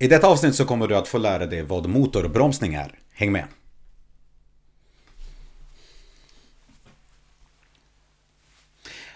I detta avsnitt så kommer du att få lära dig vad motorbromsning är. Häng med!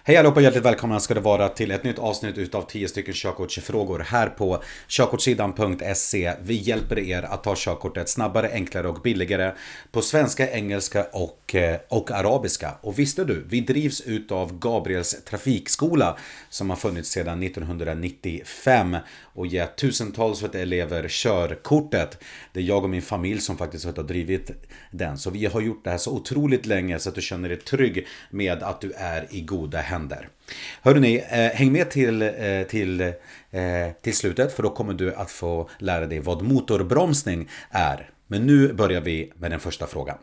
Hej allihopa och hjärtligt välkomna ska det vara till ett nytt avsnitt utav 10 stycken körkortsfrågor här på körkortssidan.se. Vi hjälper er att ta körkortet snabbare, enklare och billigare på svenska, engelska och, eh, och arabiska. Och visste du, vi drivs utav Gabriels trafikskola som har funnits sedan 1995 och gett tusentals elever körkortet. Det är jag och min familj som faktiskt har drivit den. Så vi har gjort det här så otroligt länge så att du känner dig trygg med att du är i goda händer. Hörrni, eh, häng med till, eh, till, eh, till slutet för då kommer du att få lära dig vad motorbromsning är. Men nu börjar vi med den första frågan.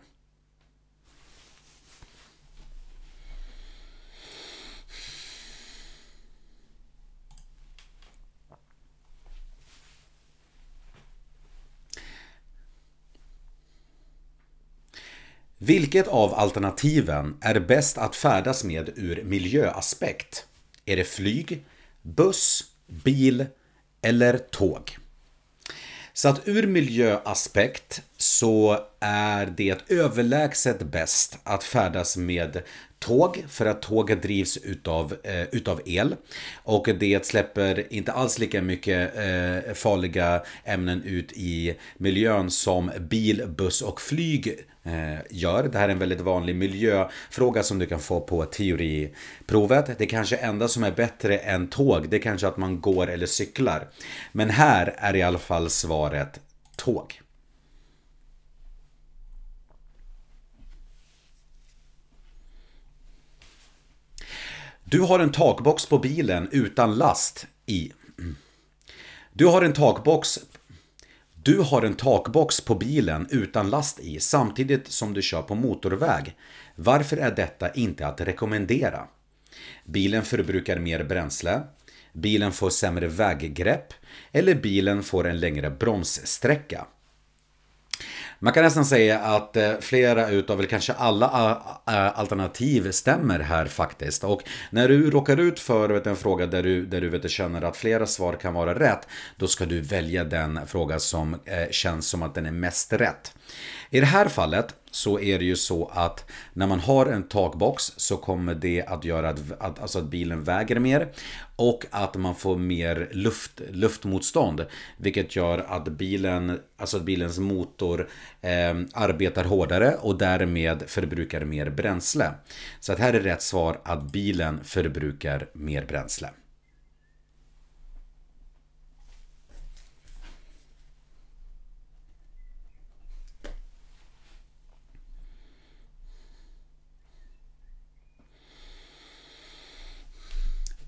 Vilket av alternativen är bäst att färdas med ur miljöaspekt? Är det flyg, buss, bil eller tåg? Så att ur miljöaspekt så är det överlägset bäst att färdas med tåg för att tåget drivs utav, eh, utav el och det släpper inte alls lika mycket eh, farliga ämnen ut i miljön som bil, buss och flyg Eh, gör. Det här är en väldigt vanlig miljöfråga som du kan få på teoriprovet. Det kanske enda som är bättre än tåg, det är kanske att man går eller cyklar. Men här är i alla fall svaret tåg. Du har en takbox på bilen utan last i. Du har en takbox du har en takbox på bilen utan last i samtidigt som du kör på motorväg. Varför är detta inte att rekommendera? Bilen förbrukar mer bränsle. Bilen får sämre väggrepp. Eller bilen får en längre bromssträcka. Man kan nästan säga att eh, flera utav, eller kanske alla alternativ stämmer här faktiskt. Och när du råkar ut för vet, en fråga där du, där du vet, känner att flera svar kan vara rätt, då ska du välja den fråga som eh, känns som att den är mest rätt. I det här fallet så är det ju så att när man har en takbox så kommer det att göra att, att, alltså att bilen väger mer och att man får mer luft, luftmotstånd. Vilket gör att bilen, alltså att bilens motor eh, arbetar hårdare och därmed förbrukar mer bränsle. Så att här är rätt svar att bilen förbrukar mer bränsle.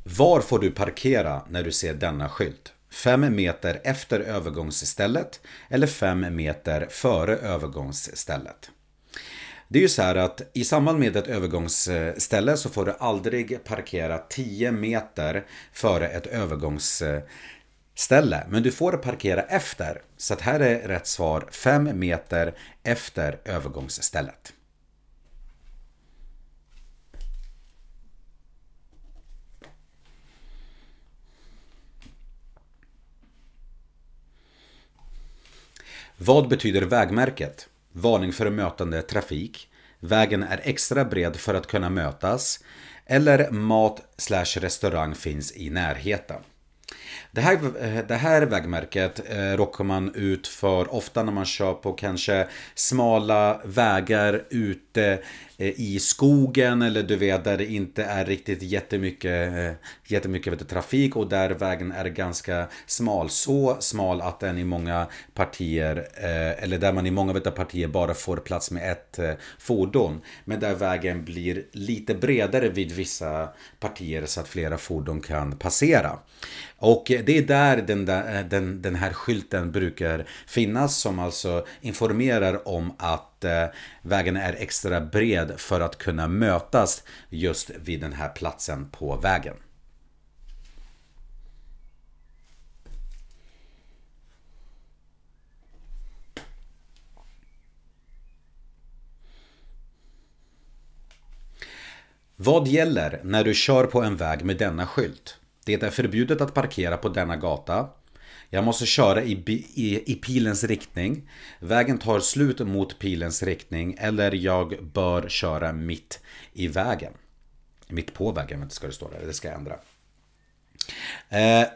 Var får du parkera när du ser denna skylt? 5 meter efter övergångsstället eller 5 meter före övergångsstället? Det är ju så här att i samband med ett övergångsställe så får du aldrig parkera 10 meter före ett övergångsställe. Men du får parkera efter. Så att här är rätt svar 5 meter efter övergångsstället. Vad betyder vägmärket? Varning för mötande trafik. Vägen är extra bred för att kunna mötas. Eller mat restaurang finns i närheten. Det här, eh, det här vägmärket eh, råkar man ut för ofta när man kör på kanske smala vägar ute Eh, i skogen eller du vet där det inte är riktigt jättemycket, eh, jättemycket vet, trafik och där vägen är ganska smal. Så smal att den i många partier, eh, eller där man i många vet, partier bara får plats med ett eh, fordon. Men där vägen blir lite bredare vid vissa partier så att flera fordon kan passera. Och det är där den, där, eh, den, den här skylten brukar finnas som alltså informerar om att Eh, vägen är extra bred för att kunna mötas just vid den här platsen på vägen. Vad gäller när du kör på en väg med denna skylt? Det är förbjudet att parkera på denna gata. Jag måste köra i, i, i pilens riktning. Vägen tar slut mot pilens riktning. Eller jag bör köra mitt i vägen. Mitt på vägen ska det stå där. Det ska jag ändra. Eh,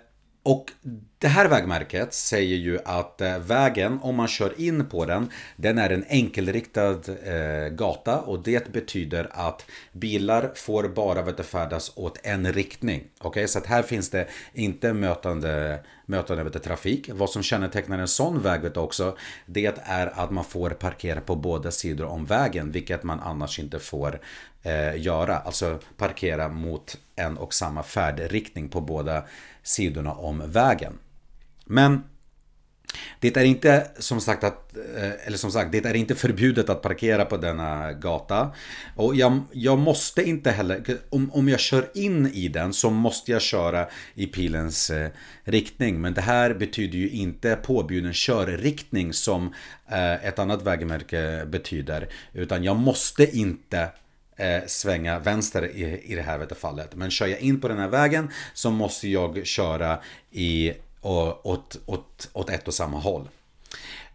och det här vägmärket säger ju att eh, vägen, om man kör in på den, den är en enkelriktad eh, gata och det betyder att bilar får bara vet du, färdas åt en riktning. Okej, okay? så att här finns det inte mötande, mötande vet du, trafik. Vad som kännetecknar en sån väg vet du, också, det är att man får parkera på båda sidor om vägen, vilket man annars inte får eh, göra. Alltså parkera mot en och samma färdriktning på båda sidorna om vägen. Men det är inte som sagt att, eh, eller som sagt, det är inte förbjudet att parkera på denna gata. Och jag, jag måste inte heller, om, om jag kör in i den så måste jag köra i pilens eh, riktning. Men det här betyder ju inte påbjuden körriktning som eh, ett annat vägmärke betyder. Utan jag måste inte eh, svänga vänster i, i det här fallet. Men kör jag in på den här vägen så måste jag köra i, och, åt, åt, åt ett och samma håll.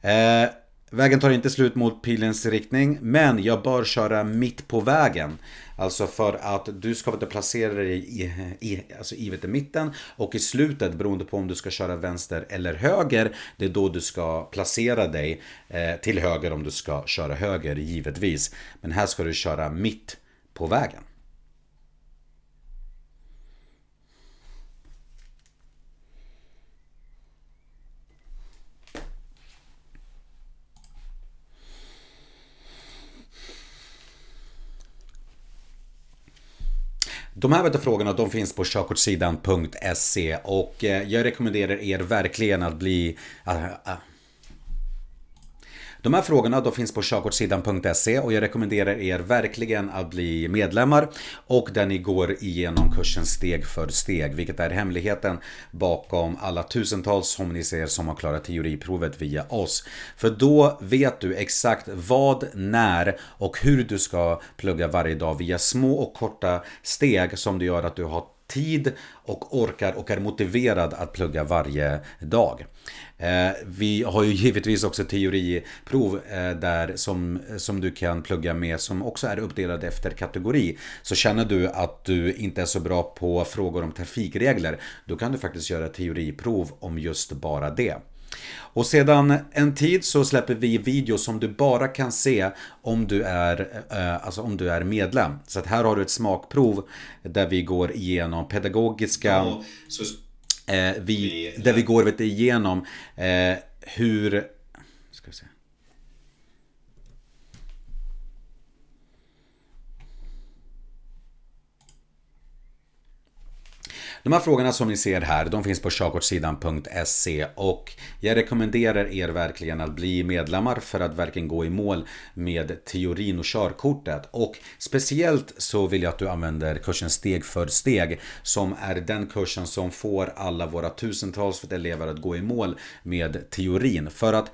Eh, vägen tar inte slut mot pilens riktning men jag bör köra mitt på vägen. Alltså för att du ska inte placera dig i, i, alltså i mitten och i slutet beroende på om du ska köra vänster eller höger. Det är då du ska placera dig eh, till höger om du ska köra höger givetvis. Men här ska du köra mitt på vägen. De här frågorna de finns på körkortssidan.se och eh, jag rekommenderar er verkligen att bli äh, äh, de här frågorna då finns på körkortssidan.se och jag rekommenderar er verkligen att bli medlemmar och där ni går igenom kursen steg för steg, vilket är hemligheten bakom alla tusentals som ni ser som har klarat teoriprovet via oss. För då vet du exakt vad, när och hur du ska plugga varje dag via små och korta steg som det gör att du har tid och orkar och är motiverad att plugga varje dag. Eh, vi har ju givetvis också teoriprov eh, där som, som du kan plugga med som också är uppdelade efter kategori. Så känner du att du inte är så bra på frågor om trafikregler då kan du faktiskt göra teoriprov om just bara det. Och sedan en tid så släpper vi videos som du bara kan se om du är, eh, alltså om du är medlem. Så att här har du ett smakprov där vi går igenom pedagogiska ja, så, eh, vi, där vi går vet, igenom eh, hur ska vi se. De här frågorna som ni ser här, de finns på körkortssidan.se och jag rekommenderar er verkligen att bli medlemmar för att verkligen gå i mål med teorin och körkortet. Och speciellt så vill jag att du använder kursen steg för steg som är den kursen som får alla våra tusentals elever att gå i mål med teorin. För att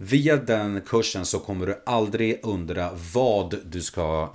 Via den kursen så kommer du aldrig undra vad du ska,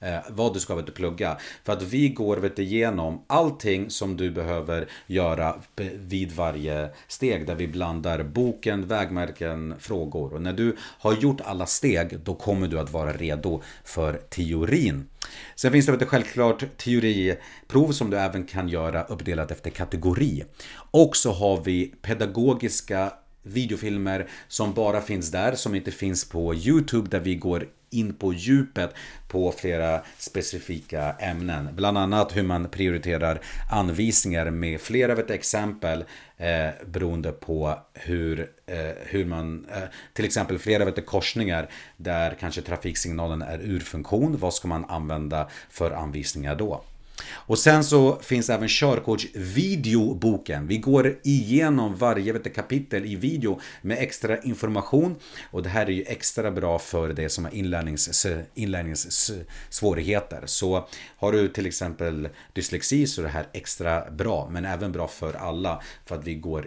eh, eh vad du ska vet, plugga. För att vi går vet, igenom allting som du behöver göra vid varje steg. Där vi blandar boken, vägmärken, frågor. Och när du har gjort alla steg då kommer du att vara redo för teorin. Sen finns det vet, självklart teoriprov som du även kan göra uppdelat efter kategori. Och så har vi pedagogiska videofilmer som bara finns där, som inte finns på YouTube där vi går in på djupet på flera specifika ämnen. Bland annat hur man prioriterar anvisningar med flera vet, exempel eh, beroende på hur, eh, hur man, eh, till exempel flera vet, korsningar där kanske trafiksignalen är ur funktion. Vad ska man använda för anvisningar då? Och sen så finns även körkortsvideoboken. Vi går igenom varje vet, kapitel i video med extra information. Och det här är ju extra bra för det som har inlärnings, inlärningssvårigheter. Så har du till exempel dyslexi så är det här extra bra. Men även bra för alla. För att vi går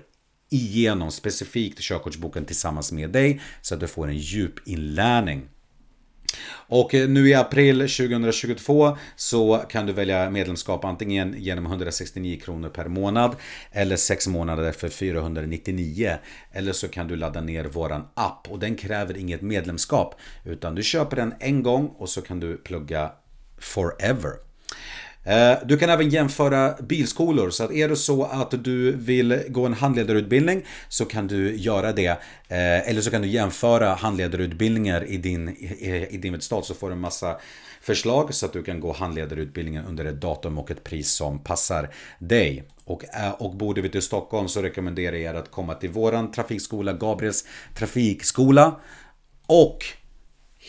igenom specifikt körkortsboken tillsammans med dig så att du får en djup inlärning och eh, nu i april 2022 så kan du välja medlemskap antingen genom 169 kronor per månad eller 6 månader för 499. Eller så kan du ladda ner våran app och den kräver inget medlemskap utan du köper den en gång och så kan du plugga forever. Eh, du kan även jämföra bilskolor, så att är det så att du vill gå en handledarutbildning så kan du göra det. Eh, eller så kan du jämföra handledarutbildningar i din, i din stad så får du en massa förslag så att du kan gå handledarutbildningen under ett datum och ett pris som passar dig. Och, eh, och bor du i Stockholm så rekommenderar jag er att komma till våran trafikskola, Gabriels trafikskola. Och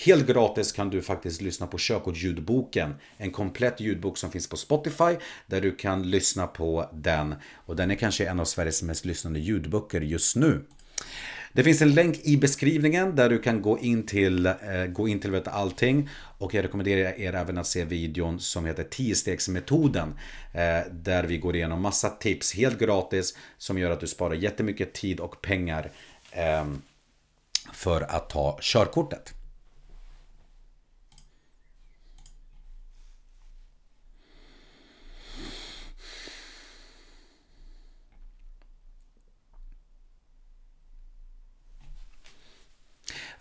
Helt gratis kan du faktiskt lyssna på körkortsljudboken. En komplett ljudbok som finns på Spotify där du kan lyssna på den. Och den är kanske en av Sveriges mest lyssnade ljudböcker just nu. Det finns en länk i beskrivningen där du kan gå in till, eh, gå in till vet, allting. Och jag rekommenderar er även att se videon som heter 10-stegsmetoden. Eh, där vi går igenom massa tips helt gratis som gör att du sparar jättemycket tid och pengar eh, för att ta körkortet.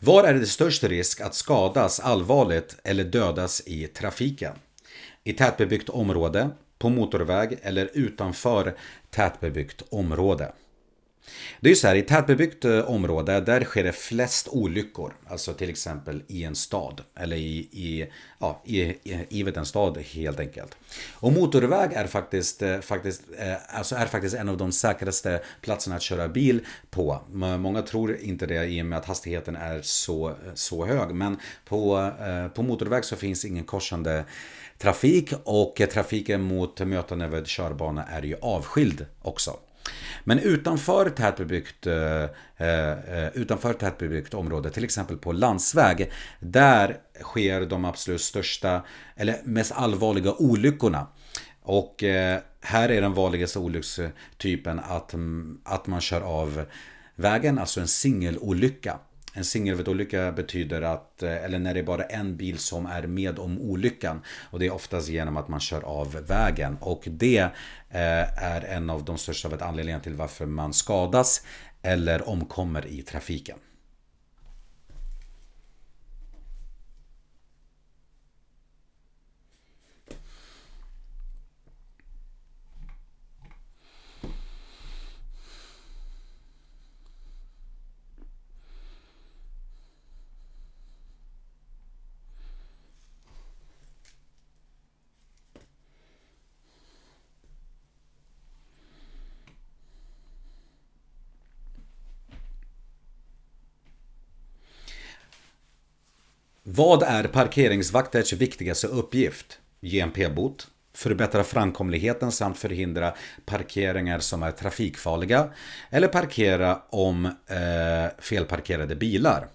Var är det störst risk att skadas allvarligt eller dödas i trafiken? I tätbebyggt område, på motorväg eller utanför tätbebyggt område? Det är ju så här, i tätbebyggt eh, område där sker det flest olyckor. Alltså till exempel i en stad. Eller i, i, ja, i, i, i en stad helt enkelt. Och motorväg är faktiskt, eh, faktiskt, eh, alltså är faktiskt en av de säkraste platserna att köra bil på. Många tror inte det i och med att hastigheten är så, så hög. Men på, på motorväg så finns ingen korsande trafik och trafiken mot mötande vid körbana är ju avskild också. Men utanför tätbebyggt, eh, eh, utanför tätbebyggt område, till exempel på landsväg, där sker de absolut största, eller mest allvarliga olyckorna. Och eh, här är den vanligaste olyckstypen att, att man kör av vägen, alltså en singelolycka. En singelvettolycka betyder att, eh, eller när det är bara en bil som är med om olyckan. Och det är oftast genom att man kör av vägen. Och det eh, är en av de största anledningarna till varför man skadas eller omkommer i trafiken. Vad är parkeringsvakters viktigaste uppgift? Ge en p-bot, förbättra framkomligheten samt förhindra parkeringar som är trafikfarliga eller parkera om eh, felparkerade bilar.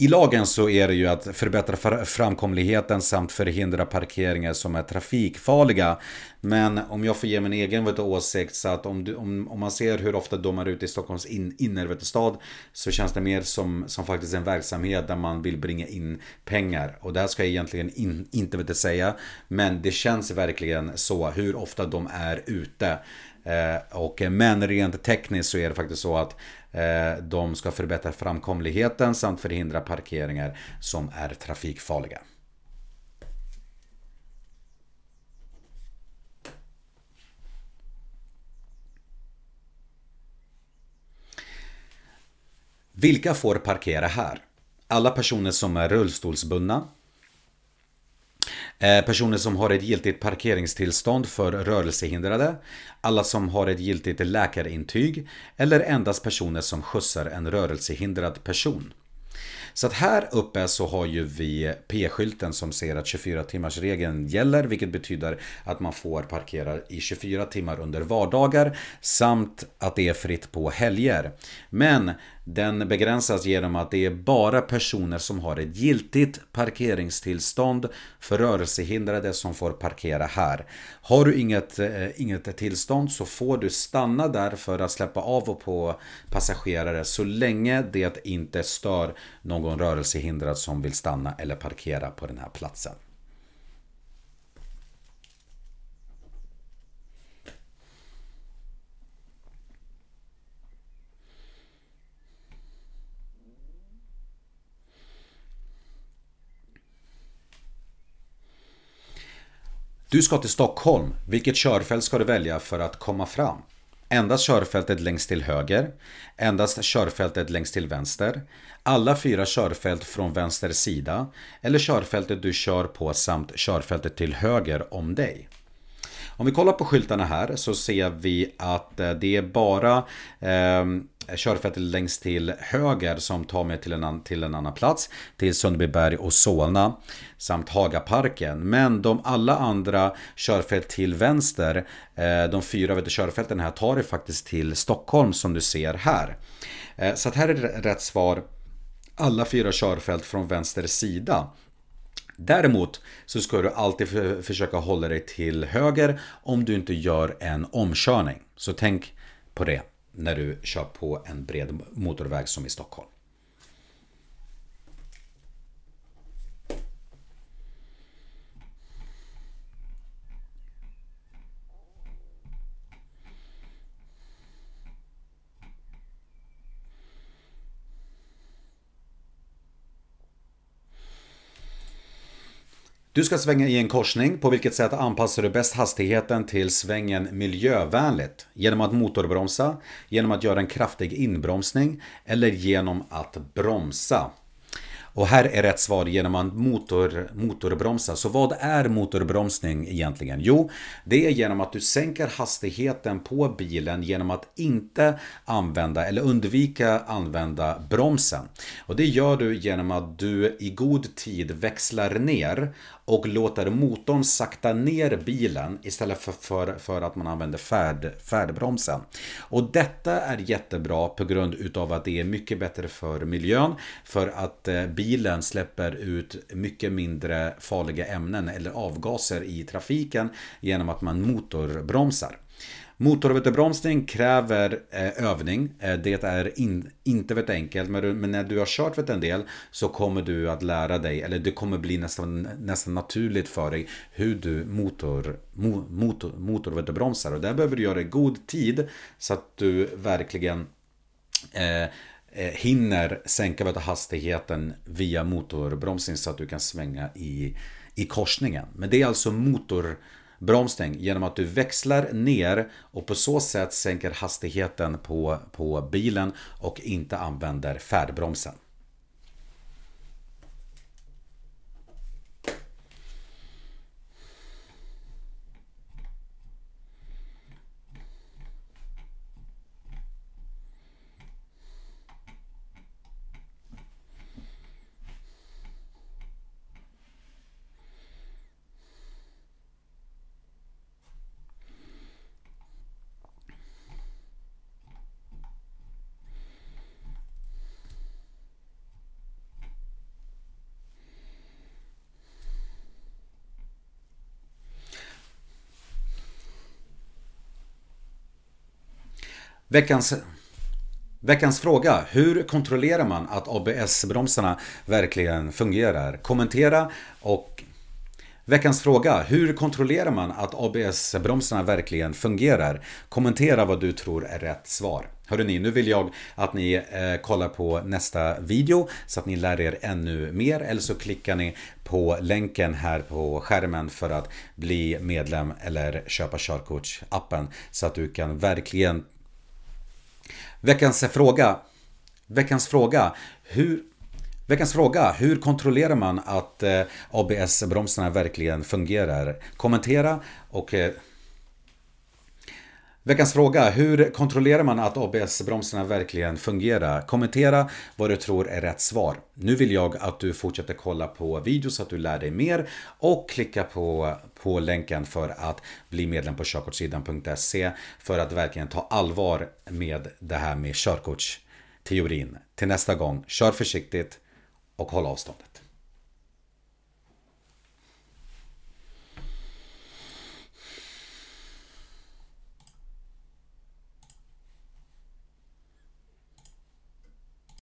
I lagen så är det ju att förbättra framkomligheten samt förhindra parkeringar som är trafikfarliga. Men om jag får ge min egen vet, åsikt så att om, du, om, om man ser hur ofta de är ute i Stockholms in, innerstad så känns det mer som, som faktiskt en verksamhet där man vill bringa in pengar. Och det här ska jag egentligen in, inte vet säga. Men det känns verkligen så hur ofta de är ute. Eh, och, eh, men rent tekniskt så är det faktiskt så att Eh, de ska förbättra framkomligheten samt förhindra parkeringar som är trafikfarliga. Vilka får parkera här? Alla personer som är rullstolsbundna, Eh, personer som har ett giltigt parkeringstillstånd för rörelsehindrade, alla som har ett giltigt läkarintyg eller endast personer som skjutsar en rörelsehindrad person. Så att här uppe så har ju vi P-skylten som säger att 24 timmars regeln gäller vilket betyder att man får parkera i 24 timmar under vardagar samt att det är fritt på helger. Men den begränsas genom att det är bara personer som har ett giltigt parkeringstillstånd för rörelsehindrade som får parkera här. Har du inget, eh, inget tillstånd så får du stanna där för att släppa av och på passagerare så länge det inte stör någon någon rörelsehindrad som vill stanna eller parkera på den här platsen. Du ska till Stockholm. Vilket körfält ska du välja för att komma fram? Endast körfältet längst till höger, endast körfältet längst till vänster, alla fyra körfält från vänster sida eller körfältet du kör på samt körfältet till höger om dig. Om vi kollar på skyltarna här så ser vi att eh, det är bara eh, Eh, körfältet längst till höger som tar mig till en, till en annan plats. Till Sundbyberg och Solna samt Hagaparken. Men de alla andra körfält till vänster, eh, de fyra vet du, körfälten här, tar det faktiskt till Stockholm som du ser här. Eh, så att här är rätt svar alla fyra körfält från vänster sida. Däremot så ska du alltid försöka hålla dig till höger om du inte gör en omkörning. Så tänk på det när du kör på en bred motorväg som i Stockholm. Du ska svänga i en korsning. På vilket sätt anpassar du bäst hastigheten till svängen miljövänligt? Genom att motorbromsa, genom att göra en kraftig inbromsning eller genom att bromsa? Och här är rätt svar genom att motor, motorbromsa. Så vad är motorbromsning egentligen? Jo, det är genom att du sänker hastigheten på bilen genom att inte använda eller undvika använda bromsen. Och det gör du genom att du i god tid växlar ner och låter motorn sakta ner bilen istället för, för, för att man använder färd, färdbromsen. Och detta är jättebra på grund utav att det är mycket bättre för miljön för att eh, bilen släpper ut mycket mindre farliga ämnen eller avgaser i trafiken genom att man motorbromsar. Motorvetebromsning kräver eh, övning. Eh, det är in, inte vet enkelt, men, men, när du har kört vet en del så kommer du att lära dig, eller det kommer bli nästan, nästan naturligt för dig hur du motor, mo, motor, motorvetebromsar. Och där behöver du göra i god tid så att du verkligen eh Eh, hinner sänka hastigheten via motorbromsning så att du kan svänga i, i korsningen. Men det är alltså motorbromsning genom att du växlar ner och på så sätt sänker hastigheten på, på bilen och inte använder färdbromsen. Veckans, veckans fråga. Hur kontrollerar man att ABS-bromsarna verkligen fungerar? Kommentera och Veckans fråga. Hur kontrollerar man att ABS-bromsarna verkligen fungerar? Kommentera vad du tror är rätt svar. Hörrni, nu vill jag att ni eh, kollar på nästa video så att ni lär er ännu mer. Eller så klickar ni på länken här på skärmen för att bli medlem eller köpa körkortsappen så att du kan verkligen Veckans fråga. Veckans fråga. Hur, veckans fråga. Hur kontrollerar man att eh, ABS-bromsarna verkligen fungerar? Kommentera och eh, Veckans fråga. Hur kontrollerar man att ABS-bromsarna verkligen fungerar? Kommentera vad du tror är rätt svar. Nu vill jag att du fortsätter kolla på videos så att du lär dig mer och klicka på, på länken för att bli medlem på körkortssidan.se för att verkligen ta allvar med det här med körkortsteorin. Till nästa gång, kör försiktigt och håll avståndet.